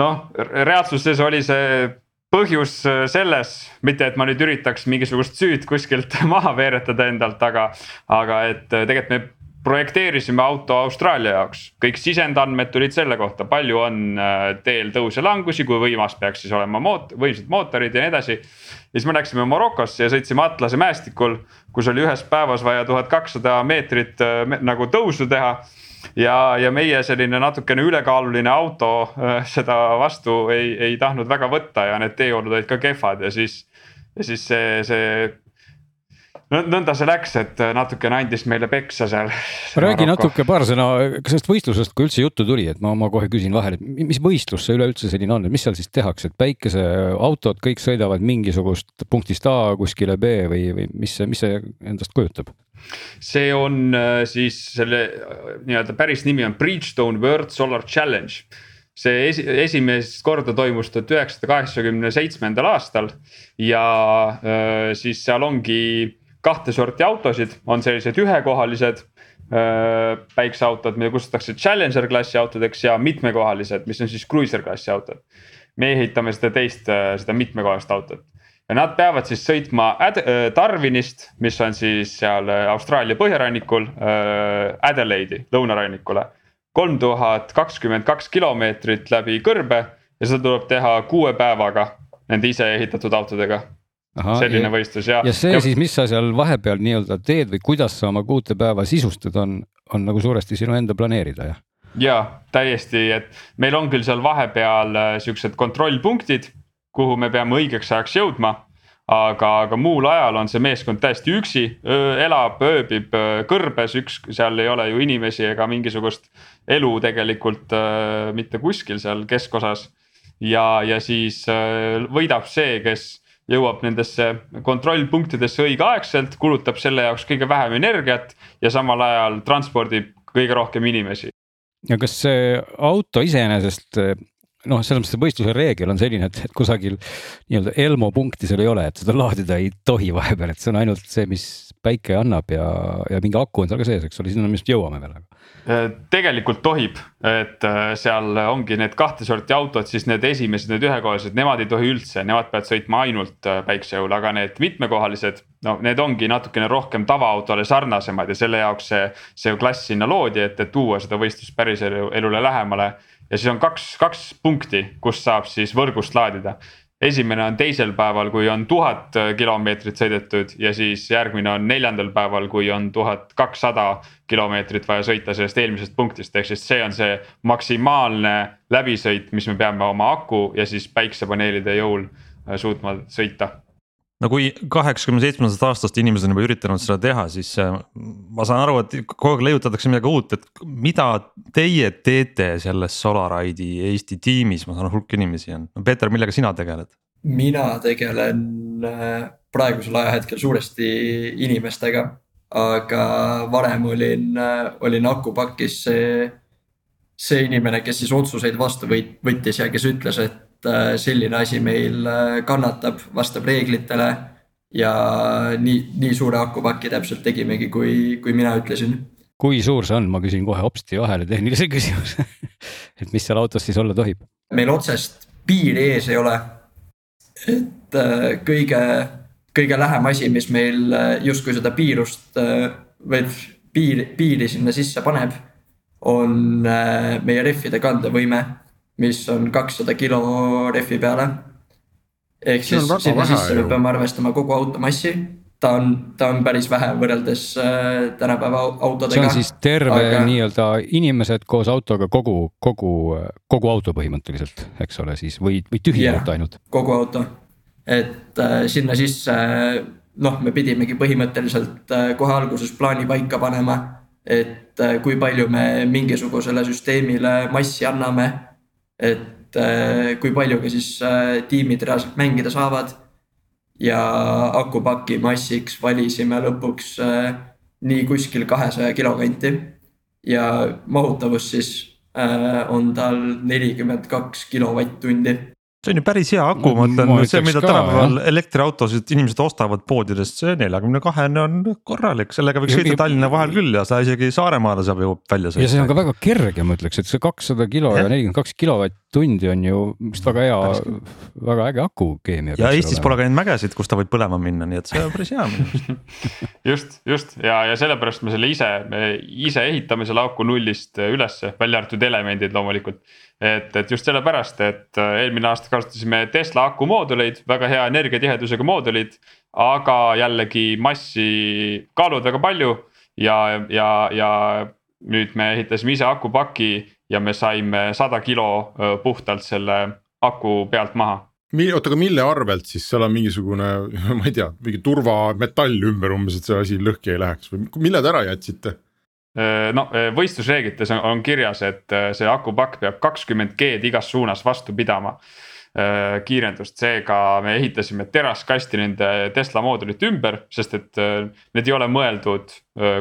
noh, reaalsuses oli see põhjus äh, selles, mitte et ma nüüd üritaks mingisugust süüd kuskilt <laughs> maha veeretada endalt, aga, aga et äh, tegelikult me projekteerisime auto Austraalia jaoks, kõik sisendandmed tulid selle kohta, palju on äh, teel tõuse-langusi, kui võimas peaks siis olema moot-, võimsad mootorid ja nii edasi. ja siis me läksime Marokosse ja sõitsime Atlase mäestikul, kus oli ühes päevas vaja tuhat kakssada meetrit nagu tõusu teha ja, ja meie selline natukene ülekaaluline auto äh, seda vastu ei, ei tahtnud väga võtta ja need teeolud olid ka kehvad ja siis. ja siis see, see nõnda see läks, et natukene andis meile peksa seal. räägi natuke paar sõna sellest võistlusest, kui üldse juttu tuli, et ma, ma kohe küsin vahele, et mis võistlus see üleüldse selline on, et mis seal siis tehakse, et päikeseautod kõik sõidavad mingisugust punktist A kuskile B või, või mis see, mis see endast kujutab? see on äh, siis selle äh, nii-öelda päris nimi on Bridgestone World Solar Challenge see esi, esimest korda toimus tuhat üheksasada kaheksakümne seitsmendal aastal ja äh, siis seal ongi kahte sorti autosid, on sellised ühekohalised päikseautod, mida kutsutakse Challenger klassi autodeks ja mitmekohalised, mis on siis cruiser klassi autod. me ehitame seda teist, seda mitmekohalist autot ja nad peavad siis sõitma Ad Darwinist, mis on siis seal Austraalia põhjarannikul Adelaide'i lõunarannikule. kolm tuhat kakskümmend kaks kilomeetrit läbi kõrbe ja seda tuleb teha kuue päevaga nende ise ehitatud autodega. Selline ja, võistlus ja. ja see ja... siis, mis sa seal vahepeal nii-öelda teed või kuidas sa oma kuute päeva sisustad, on, on nagu suuresti sinu enda planeerida, jah? ja täiesti, et meil on küll seal vahepeal siuksed kontrollpunktid kuhu me peame õigeks ajaks jõudma. aga, aga muul ajal on see meeskond täiesti üksi, elab, ööbib kõrbes, üks, seal ei ole ju inimesi ega mingisugust elu tegelikult äh, mitte kuskil seal keskosas. ja, ja siis äh, võidab see, kes jõuab nendesse kontrollpunktidesse õigeaegselt, kulutab selle jaoks kõige vähem energiat ja samal ajal transpordib kõige rohkem inimesi. ja kas see auto iseenesest noh, selles mõttes see võistluse reegel on selline, et, kusagil nii-öelda Elmo punkti seal ei ole, et seda laadida ei tohi vahepeal, et see on ainult see, mis päike annab ja, ja mingi aku on seal ka sees, eks ole, sinna me vist jõuame veel äh, tegelikult tohib, et äh, seal ongi need kahte sorti autod, siis need esimesed, need ühekohalised, nemad ei tohi üldse, nemad peavad sõitma ainult äh, päiksejõul, aga need mitmekohalised. no need ongi natukene rohkem tavaautole sarnasemad ja selle jaoks see, see klass sinna loodi, et, et tuua seda võistlust päris elu, elule lähemale ja siis on kaks, kaks punkti, kus saab siis võrgust laadida. Esimene on teisel päeval, kui on tuhat kilomeetrit sõidetud ja siis järgmine on neljandal päeval, kui on tuhat kakssada kilomeetrit vaja sõita sellest eelmisest punktist, ehk siis see on see maksimaalne läbisõit, mis me peame oma aku ja siis päiksepaneelide jõul äh, suutma sõita no kui kaheksakümne seitsmendast aastast inimesed on juba üritanud seda teha, siis äh, ma saan aru, et kogu aeg leiutatakse midagi uut, et mida teie teete selles Solaride'i Eesti tiimis, ma saan aru, hulk inimesi on, Peeter, millega sina tegeled? mina tegelen äh, praegusel ajahetkel suuresti inimestega, aga varem olin, äh, olin akupakis see, see inimene, kes siis otsuseid vastu võttis ja kes ütles, et selline asi meil äh, kannatab, vastab reeglitele. ja nii, nii suure akupaki täpselt tegimegi, kui, kui mina ütlesin. kui suur see on, ma küsin kohe hopsti vahele tehnilise <laughs> küsimuse et mis seal autos siis olla tohib? meil otsest piiri ees ei ole. et äh, kõige, kõige lähem asi, mis meil justkui seda piirust või piiri, piiri sinna sisse paneb, on meie rehvide kandevõime mis on kakssada kilo rehvi peale. ehk siis sinna sisse me peame arvestama kogu auto massi. ta on, ta on päris vähe võrreldes äh, tänapäeva autodega. see on siis terve aga... nii-öelda inimesed koos autoga kogu, kogu, kogu auto põhimõtteliselt, eks ole siis või, või tühi yeah, auto ainult? kogu auto, et äh, sinna sisse noh, me pidimegi põhimõtteliselt äh, kohe alguses plaani paika panema et äh, kui palju me mingisugusele süsteemile massi anname et äh, kui palju ka siis äh, tiimid reaalselt mängida saavad. ja akupaki massiks valisime lõpuks äh, nii kuskil kahesaja kilo kanti. ja mahutavus siis on tal nelikümmend kaks kilovatt-tundi see on ju päris hea aku, ma ütlen, see, mida tänapäeval elektriautosid inimesed ostavad poodidest, see neljakümne kahene on korralik, sellega võiks sõita Tallinna vahel küll ja seda isegi Saaremaale saab ju välja sõita. ja see on ka väga kerge, ma ütleks, et see kakssada kilo ja nelikümmend kaks kilovatt-tundi on ju vist väga hea, väga äge akukeemia. ja Eestis pole ka neid mägesid, kus ta võib põlema minna, nii et see on päris hea minu arust. <laughs> just, just ja, ja sellepärast me selle ise, me ise ehitame selle aku nullist ülesse, välja arvatud elemendid loomulikult et, et just sellepärast, et äh, eelmine aasta kasutasime Tesla akumooduleid, väga hea energiatihedusega moodulid. aga jällegi massi kaaluvad väga palju ja, ja, ja nüüd me ehitasime ise akupaki ja me saime sada kilo puhtalt selle aku pealt maha oota, aga mille arvelt siis seal on mingisugune, <laughs> ma ei tea, mingi turvametall ümber umbes, et see asi lõhki ei läheks või mille te ära jätsite? No võistlusreeglites on, on kirjas, et see akupakk peab kakskümmend G-d igas suunas vastu pidama kiirendust, seega me ehitasime teraskasti nende Tesla moodulite ümber, sest et need ei ole mõeldud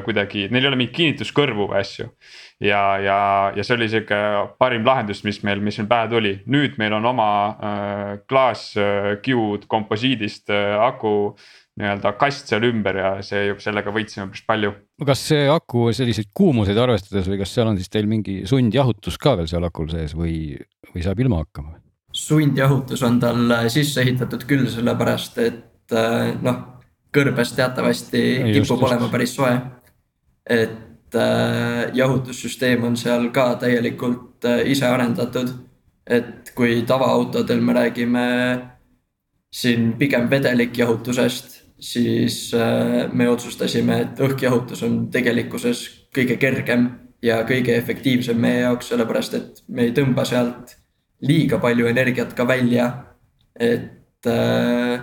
kuidagi, neil ei ole mingit kinnituskõrvu või asju. ja, ja, ja see oli sihuke parim lahendus, mis meil, mis meil pähe tuli, nüüd meil on oma klaaskiud komposiidist aku nii-öelda kast seal ümber ja see, sellega võitsime päris palju. kas see aku selliseid kuumuseid arvestades või kas seal on siis teil mingi sundjahutus ka veel seal akul sees või, või saab ilma hakkama? Sundjahutus on tal sisse ehitatud küll, sellepärast et äh, noh, kõrbes teatavasti kipub just, olema päris soe. et äh, jahutussüsteem on seal ka täielikult äh, ise arendatud. et kui tavaautodel me räägime siin pigem vedelikjahutusest siis me otsustasime, et õhkjahutus on tegelikkuses kõige kergem ja kõige efektiivsem meie jaoks, sellepärast et me ei tõmba sealt liiga palju energiat ka välja. et äh,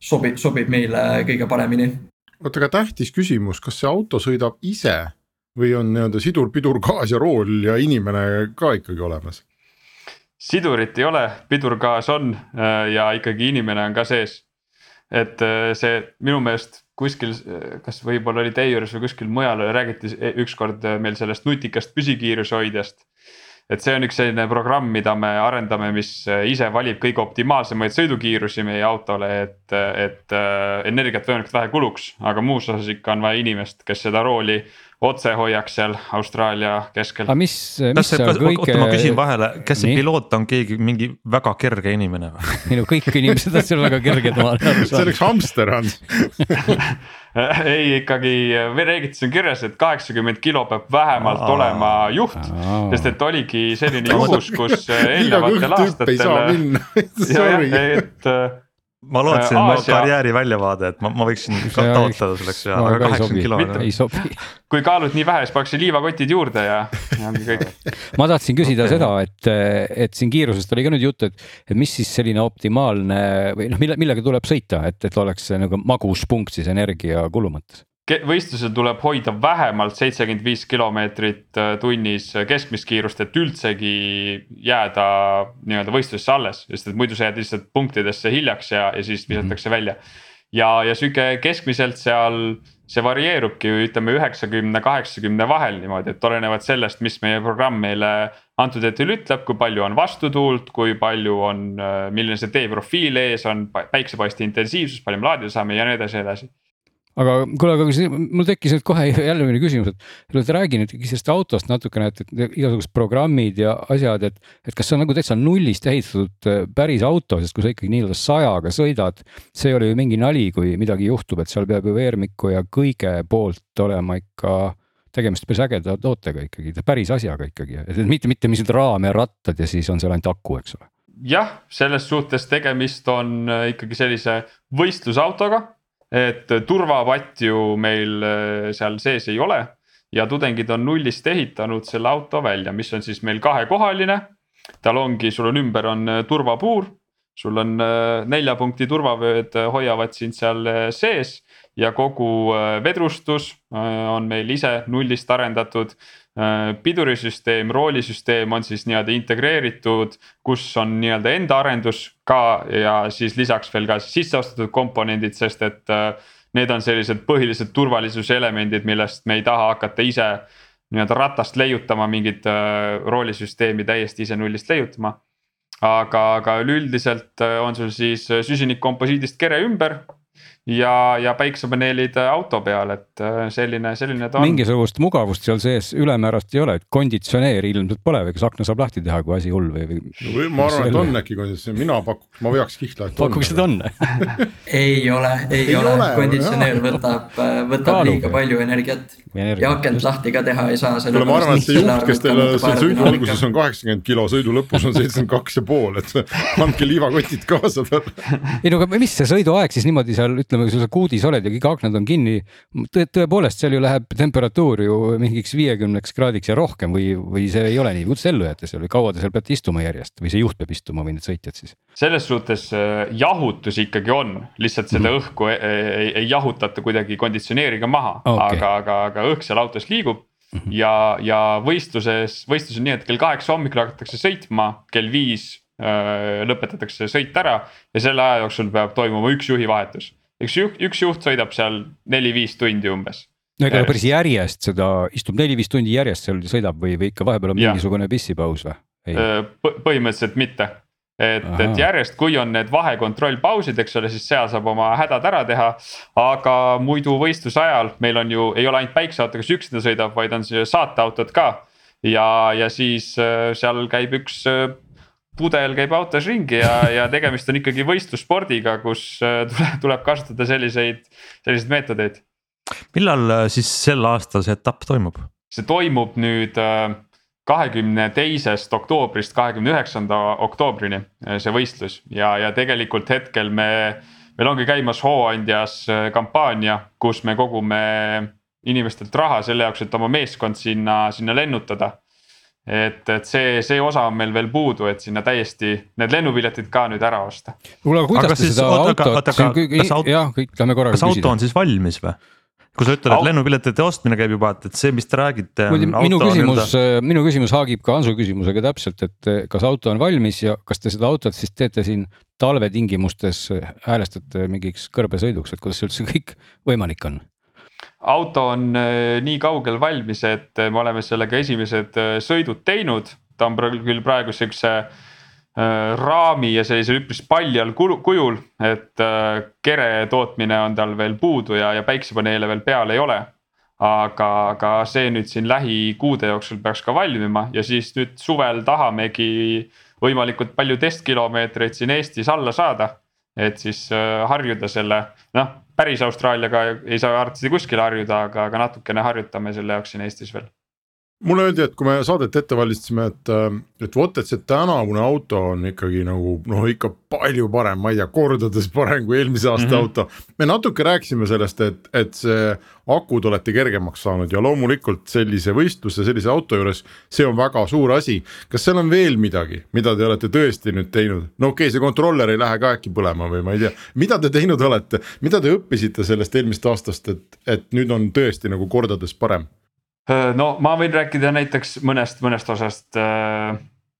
sobib, sobib meile kõige paremini. oota, aga tähtis küsimus, kas see auto sõidab ise või on nii-öelda sidur, pidur, gaas ja rool ja inimene ka ikkagi olemas? sidurit ei ole, pidurgaas on äh, ja ikkagi inimene on ka sees et äh, see minu meelest kuskil, kas võib-olla oli teie juures või kuskil mujal räägiti ükskord äh, meil sellest nutikast püsikiiruse hoidjast. Et see on üks selline programm, mida me arendame, mis äh, ise valib kõige optimaalsemaid sõidukiirusi meie autole, et, et energiat võimalikult vähe kuluks, aga muus osas ikka on vaja inimest, kes seda rooli otse hoiaks seal Austraalia keskel. aga mis, mis see kõige. oota, ma küsin vahele, kas see Nii? piloot on keegi mingi väga kerge inimene või? <laughs> ei no kõik inimesed on seal väga kerged, ma <laughs> saanud. see oleks hamster on <laughs> <laughs> ei ikkagi reeglites on kirjas, et kaheksakümmend kilo peab vähemalt Aa. olema juht, sest et oligi selline juhus, kus <laughs> eelnevatel aastatel. <laughs> et ma lootsin äh, Aasia... karjääri väljavaade, et ma, ma võiksin taotleda selleks ja aga kaheksakümmend kilo. ei sobi. <laughs> kui kaalud nii vähe, siis pannakse liivakotid juurde ja, ja ongi kõik. <laughs> ma tahtsin küsida okay. seda, et, et siin kiirusest oli ka nüüd juttu, et, et mis siis selline optimaalne või noh, mille, millega tuleb sõita, et, et oleks nagu magus punkt siis energiakulu mõttes võistlusel tuleb hoida vähemalt seitsekümmend viis kilomeetrit äh, tunnis keskmist kiirust, et üldsegi jääda nii-öelda võistlusesse alles, sest et muidu sa jääd lihtsalt punktidesse hiljaks ja, ja siis visatakse mm -hmm. välja. ja, ja sihuke keskmiselt seal see varieerubki ütleme üheksakümne, kaheksakümne vahel niimoodi, et olenevalt sellest, mis meie programm meile antud hetkel ütleb, kui palju on vastutuult, kui palju on, äh, milline see teeprofiil ees on, päiksepaiste intensiivsus, palju me laadida saame ja nii edasi, edasi aga kuule, aga mul tekkis nüüd kohe jälle küsimus, et et räägi nüüd sellest autost natukene, et, et igasugused programmid ja asjad, et, et kas see on nagu täitsa nullist ehitatud äh, päris auto, sest kui sa ikkagi nii-öelda sajaga sõidad, see ei ole ju mingi nali, kui midagi juhtub, et seal peab ju veermiku ja kõige poolt olema ikka tegemist päris ägeda tootega ikkagi, päris asjaga ikkagi, et mitte, mitte lihtsalt raam ja rattad ja siis on seal ainult aku, eks ole. jah, selles suhtes tegemist on äh, ikkagi sellise võistlusautoga et turvapatju meil äh, seal sees ei ole ja tudengid on nullist ehitanud selle auto välja, mis on siis meil kahekohaline. tal ongi, sul on ümber on äh, turvapuur, sul on äh, nelja punkti turvavööd hoiavad sind seal sees ja kogu vedrustus on meil ise nullist arendatud pidurisüsteem, roolisüsteem on siis nii-öelda integreeritud, kus on nii-öelda enda arendus ka ja siis lisaks veel ka sisse ostetud komponendid, sest et äh, need on sellised põhilised turvalisuse elemendid, millest me ei taha hakata ise nii-öelda ratast leiutama mingit äh, roolisüsteemi täiesti ise nullist leiutama. aga, aga üleüldiselt on sul siis süsinikkomposiidist kere ümber ja, ja päiksepaneelid auto peal, et äh, selline, selline ta on. mingisugust mugavust seal sees ülemäärast ei ole, et konditsioneeri ilmselt pole või kas akna saab lahti teha, kui asi hull või, või? ma arvan, et on äkki konditsioneer, mina pakuks, ma veaks kihla, et on. pakuks, et on <laughs> ei ole, ei ole, konditsioneer võtab, äh, võtab Kaalub. liiga palju energiat Energia. ja akent lahti ka teha ei saa. kuule, ma arvan, et see juht, kes teil seal sõidu alguses on kaheksakümmend kilo, sõidu lõpus on seitsekümmend kaks ja pool, et <laughs> andke liivakotid kaasa talle. ei no aga mis see sõiduaeg siis niimoodi seal ütleme ütleme, kui sa kuudis oled ja kõik aknad on kinni Tõ,. tõepoolest, seal ju läheb temperatuur ju mingiks viiekümneks kraadiks ja rohkem või, või see ei ole nii, kuidas ellu jääte seal või kaua te seal peate istuma järjest või see juht peab istuma või need sõitjad siis? selles suhtes äh, jahutus ikkagi on, lihtsalt seda mm. õhku ei, ei, ei jahutata kuidagi konditsioneeriga maha okay., aga, aga, aga õhk seal autos liigub -hmm. ja, ja võistluses, võistlus on nii, et kell kaheksa hommikul hakatakse sõitma, kell viis öö, äh, lõpetatakse sõit ära ja selle aja jooksul peab toimuma üks juhivahetus üks juht, üks juht sõidab seal neli-viis tundi umbes. no ega päris järjest seda istub neli-viis tundi järjest seal sõidab või, või ikka vahepeal on ja. mingisugune pissipaus või? põhimõtteliselt mitte, et, et järjest, kui on need vahekontrollpausid, eks ole, siis seal saab oma hädad ära teha. aga muidu võistluse ajal meil on ju, ei ole ainult päikseauto, kes üksinda sõidab, vaid on saateautod ka. ja, ja siis seal käib üks pudel käib autos ringi ja, ja tegemist on ikkagi võistlusspordiga, kus äh, tuleb, tuleb kasutada selliseid, selliseid meetodeid. millal äh, siis sel aastal see etapp toimub? see toimub nüüd äh, kahekümne teisest oktoobrist kahekümne üheksanda oktoobrini see võistlus ja, ja tegelikult hetkel me, meil ongi käimas Hooandjas kampaania, kus me kogume inimestelt raha selle jaoks, et oma meeskond sinna, sinna lennutada et, et see, see osa on meil veel puudu, et sinna täiesti need lennupiletid ka nüüd ära osta. kuule, aga kuidas te seda autot, jah, kõik lähme korraga küsida. kas auto on siis valmis või? kui sa ütled, et lennupiletite ostmine käib juba, et, et see, mis te räägite. minu küsimus, minu küsimus haagib ka Hansu küsimusega täpselt, et kas auto on valmis ja kas te seda autot siis teete siin talvetingimustes, häälestate mingiks kõrbesõiduks, et kuidas see üldse kõik võimalik on? Auto on äh, nii kaugel valmis, et äh, me oleme sellega esimesed äh, sõidud teinud, ta on küll praegu siukse raami ja sellise üpris paljal kujul, et kere tootmine on tal veel puudu ja, ja päiksepaneele veel peal ei ole. aga, aga see nüüd siin lähikuude jooksul peaks ka valmima ja siis nüüd suvel tahamegi võimalikult palju testkilomeetreid siin Eestis alla saada. et siis harjuda selle, noh päris Austraaliaga ei saa arvatavasti kuskile harjuda, aga, aga natukene harjutame selle jaoks siin Eestis veel mulle öeldi, et kui me saadet ette valmistasime, et, äh, et vot, et see tänavune auto on ikkagi nagu noh, ikka palju parem, ma ei tea, kordades parem kui eelmise aasta mm -hmm. auto. me natuke rääkisime sellest, et, et see akud olete kergemaks saanud ja loomulikult sellise võistluse, sellise auto juures, see on väga suur asi. kas seal on veel midagi, mida te olete tõesti nüüd teinud, no okei okay,, see kontroller ei lähe ka äkki põlema või ma ei tea, mida te teinud olete, mida te õppisite sellest eelmisest aastast, et, et nüüd on tõesti nagu kordades parem no ma võin rääkida näiteks mõnest, mõnest osast. Äh,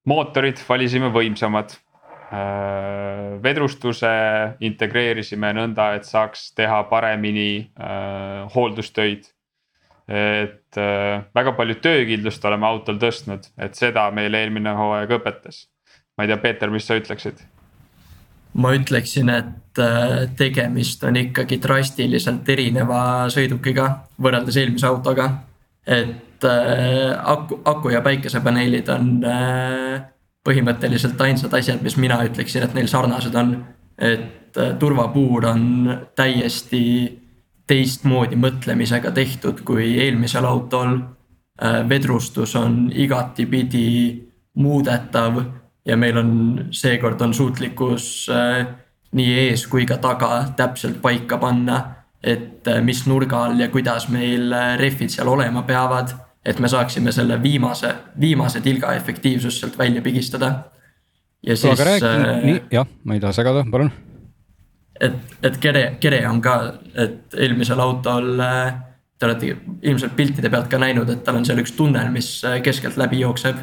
mootorid valisime võimsamad. Äh, vedrustuse integreerisime nõnda, et saaks teha paremini hooldustöid. et väga palju töökindlust oleme autol tõstnud, et seda meil eelmine hooaeg õpetas. ma ei tea, Peeter, mis sa ütleksid? ma ütleksin, et tegemist on ikkagi drastiliselt erineva sõidukiga võrreldes eelmise autoga et äh, aku, aku ja päikesepaneelid on äh, põhimõtteliselt ainsad asjad, mis mina ütleksin, et neil sarnased on. et äh, turvapuur on täiesti teistmoodi mõtlemisega tehtud kui eelmisel autol äh,. vedrustus on igatipidi muudetav ja meil on, seekord on suutlikkus äh, nii ees kui ka taga täpselt paika panna et äh, mis nurga all ja kuidas meil äh, rehvid seal olema peavad. et me saaksime selle viimase, viimase tilga efektiivsust sealt välja pigistada. ja siis. aga räägi äh,, nii jah, ma ei taha segada, palun. et, et kere, kere on ka, et eelmisel autol äh, te olete ilmselt piltide pealt ka näinud, et tal on seal üks tunnel, mis keskelt läbi jookseb.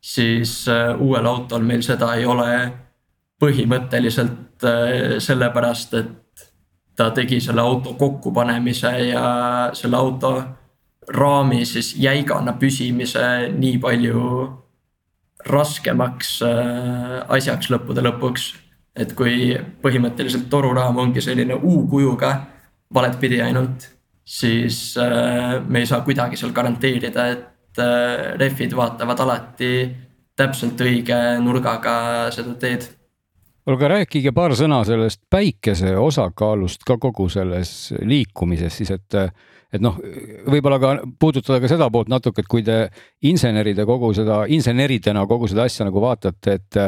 siis uuel autol meil seda ei ole põhimõtteliselt sellepärast, et ta tegi selle auto kokkupanemise ja selle auto raami siis jäigana püsimise nii palju raskemaks äh, asjaks lõppude lõpuks. et kui põhimõtteliselt toruraam ongi selline U-kujuga, valet pidi ainult, siis äh, me ei saa kuidagi seal garanteerida, et äh, rehvid vaatavad alati täpselt õige nurgaga seda teed aga rääkige paar sõna sellest päikese osakaalust ka kogu selles liikumises siis, et, et noh, võib-olla ka puudutada ka seda poolt natuke, et kui te inseneride kogu seda, inseneridena kogu seda asja nagu vaatate, et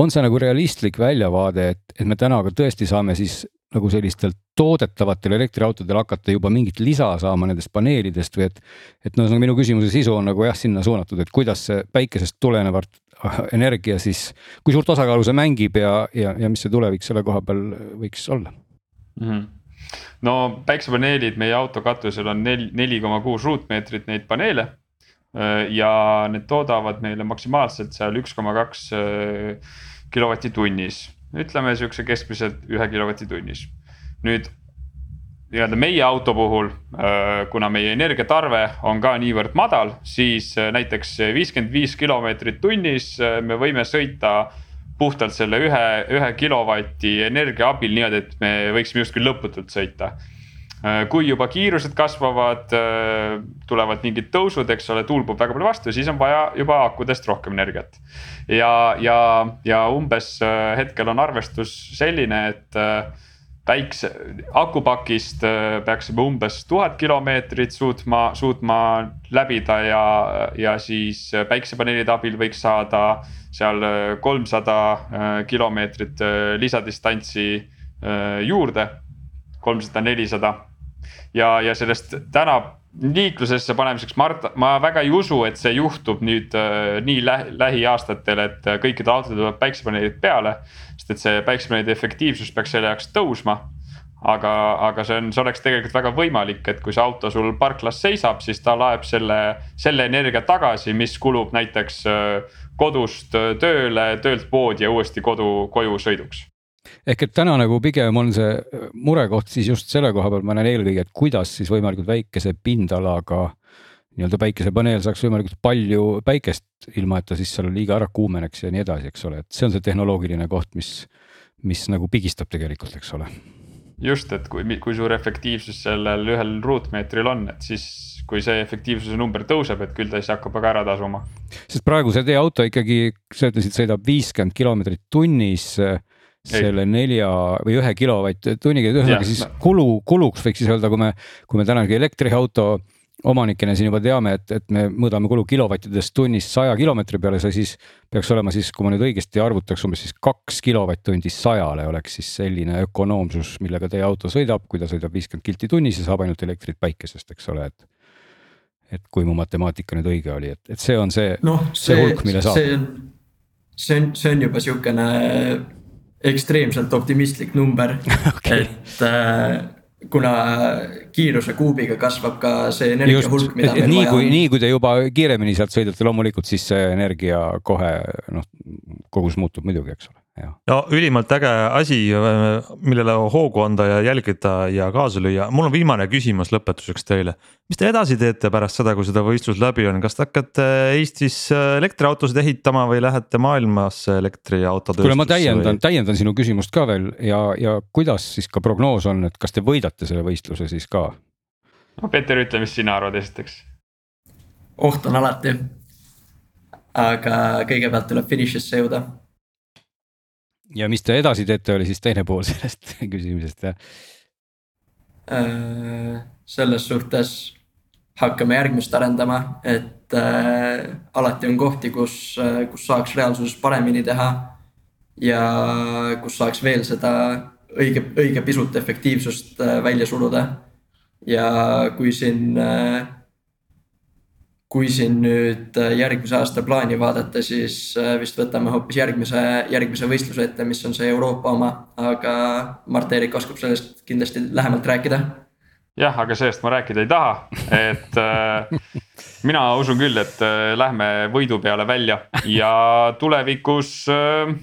on see nagu realistlik väljavaade, et, et me täna ka tõesti saame siis nagu sellistel toodetavatel elektriautodel hakata juba mingit lisa saama nendest paneelidest või et, et no minu küsimuse sisu on nagu jah, sinna suunatud, et kuidas see päikesest tulenevalt <laughs> energia siis, kui suurt osakaalu see mängib ja, ja, ja mis see tulevik selle koha peal võiks olla mm? -hmm no päiksepaneelid meie auto katusel on neli, neli koma kuus ruutmeetrit neid paneele. ja need toodavad meile maksimaalselt seal üks koma kaks kilovatti tunnis, ütleme sihukese keskmiselt ühe kilovati tunnis. nüüd nii-öelda meie auto puhul, äh, kuna meie energiatarve on ka niivõrd madal, siis äh, näiteks viiskümmend viis kilomeetrit tunnis äh, me võime sõita puhtalt selle ühe, ühe kilovati energia abil niimoodi, et me võiksime justkui lõputult sõita. kui juba kiirused kasvavad, tulevad mingid tõusud, eks ole, tuul puhub väga palju vastu, siis on vaja juba akudest rohkem energiat. ja, ja, ja umbes hetkel on arvestus selline, et päikse, akupakist äh, peaksime umbes tuhat kilomeetrit suutma, suutma läbida ja, ja siis päiksepaneelide abil võiks saada seal äh, kolmsada äh, kilomeetrit lisadistantsi juurde, kolmsada, nelisada. Ja, ja sellest täna liiklusesse panemiseks, ma arvan, ma väga ei usu, et see juhtub nüüd äh, nii lähi, lähiaastatel, et äh, kõikidel autodel tuleb päiksepaneelid peale. sest et see päiksepaneelide efektiivsus peaks selle jaoks tõusma. aga, aga see on, see oleks tegelikult väga võimalik, et kui see auto sul parklas seisab, siis ta laeb selle, selle energia tagasi, mis kulub näiteks äh, kodust äh, tööle, töölt poodi ja uuesti kodu, koju sõiduks ehk et täna nagu pigem on see murekoht siis just selle koha peal, ma näen eelkõige, et kuidas siis võimalikult väikese pindalaga nii-öelda päikesepaneel saaks võimalikult palju päikest, ilma et ta siis seal liiga ära kuumeneks ja nii edasi, eks ole, et see on see tehnoloogiline koht, mis, mis nagu pigistab tegelikult, eks ole just, et kui, kui suur efektiivsus sellel ühel ruutmeetril on, et siis kui see efektiivsuse number tõuseb, et küll ta siis hakkab väga ära tasuma. sest praegu see teie auto ikkagi, sa ütlesid, sõidab viiskümmend kilomeetrit tunnis selle nelja või ühe kilovatt-tunniga, ühesõnaga siis kulu, kuluks võiks siis öelda, kui me, kui me tänagi elektriauto omanikena siin juba teame, et, et me mõõdame kulu kilovattidest tunnis saja kilomeetri peale, see siis peaks olema siis, kui ma nüüd õigesti arvutaks, umbes siis kaks kilovatt-tundi sajale oleks siis selline ökonoomsus, millega teie auto sõidab, kui ta sõidab viiskümmend kilti tunnis ja saab ainult elektrit päikesest, eks ole, et. et kui mu matemaatika nüüd õige oli, et, et see on see no,, see, see hulk, mille saab. see on, see on juba sihukene ekstreemselt optimistlik number <laughs> okay., et äh, kuna kiiruse kuubiga kasvab ka see energia Just, hulk, mida et, meil nii vaja on. nii kui te juba kiiremini sealt sõidate, loomulikult siis see energia kohe noh, kogus muutub muidugi, eks ole no ülimalt äge asi, millele hoogu anda ja jälgida ja kaasa lüüa, mul on viimane küsimus lõpetuseks teile. mis te edasi teete pärast seda, kui seda võistlus läbi on, kas te hakkate Eestis elektriautosid ehitama või lähete maailmasse elektriautotööstusse? kuule, ma täiendan või..., täiendan sinu küsimust ka veel ja, ja kuidas siis ka prognoos on, et kas te võidate selle võistluse siis ka? no Peeter, ütle, mis sina arvad esiteks? oht on alati. aga kõigepealt tuleb finišisse jõuda ja mis te edasi teete, oli siis teine pool <laughs> sellest küsimusest jah äh,? selles suhtes hakkame järgmist arendama, et äh, alati on kohti, kus äh,, kus saaks reaalsuses paremini teha. ja kus saaks veel seda õige, õige pisut efektiivsust äh, välja suruda. ja kui siin äh, kui siin nüüd äh, järgmise aasta plaani vaadata, siis äh, vist võtame hoopis järgmise, järgmise võistluse ette, mis on see Euroopa oma, aga Mart-Erik oskab sellest kindlasti lähemalt rääkida. jah, aga sellest ma rääkida ei taha, et äh, mina usun küll, et äh, lähme võidu peale välja ja tulevikus äh,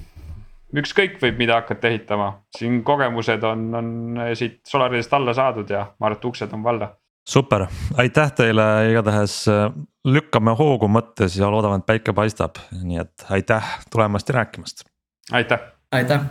ükskõik võib, mida hakata ehitama, siin kogemused on, on siit Solaridest alla saadud ja ma arvan, et uksed on valda. Super, aitäh teile, igatahes lükkame hoogu mõttes ja loodame, et päike paistab, nii et aitäh tulemast ja rääkimast. aitäh. aitäh.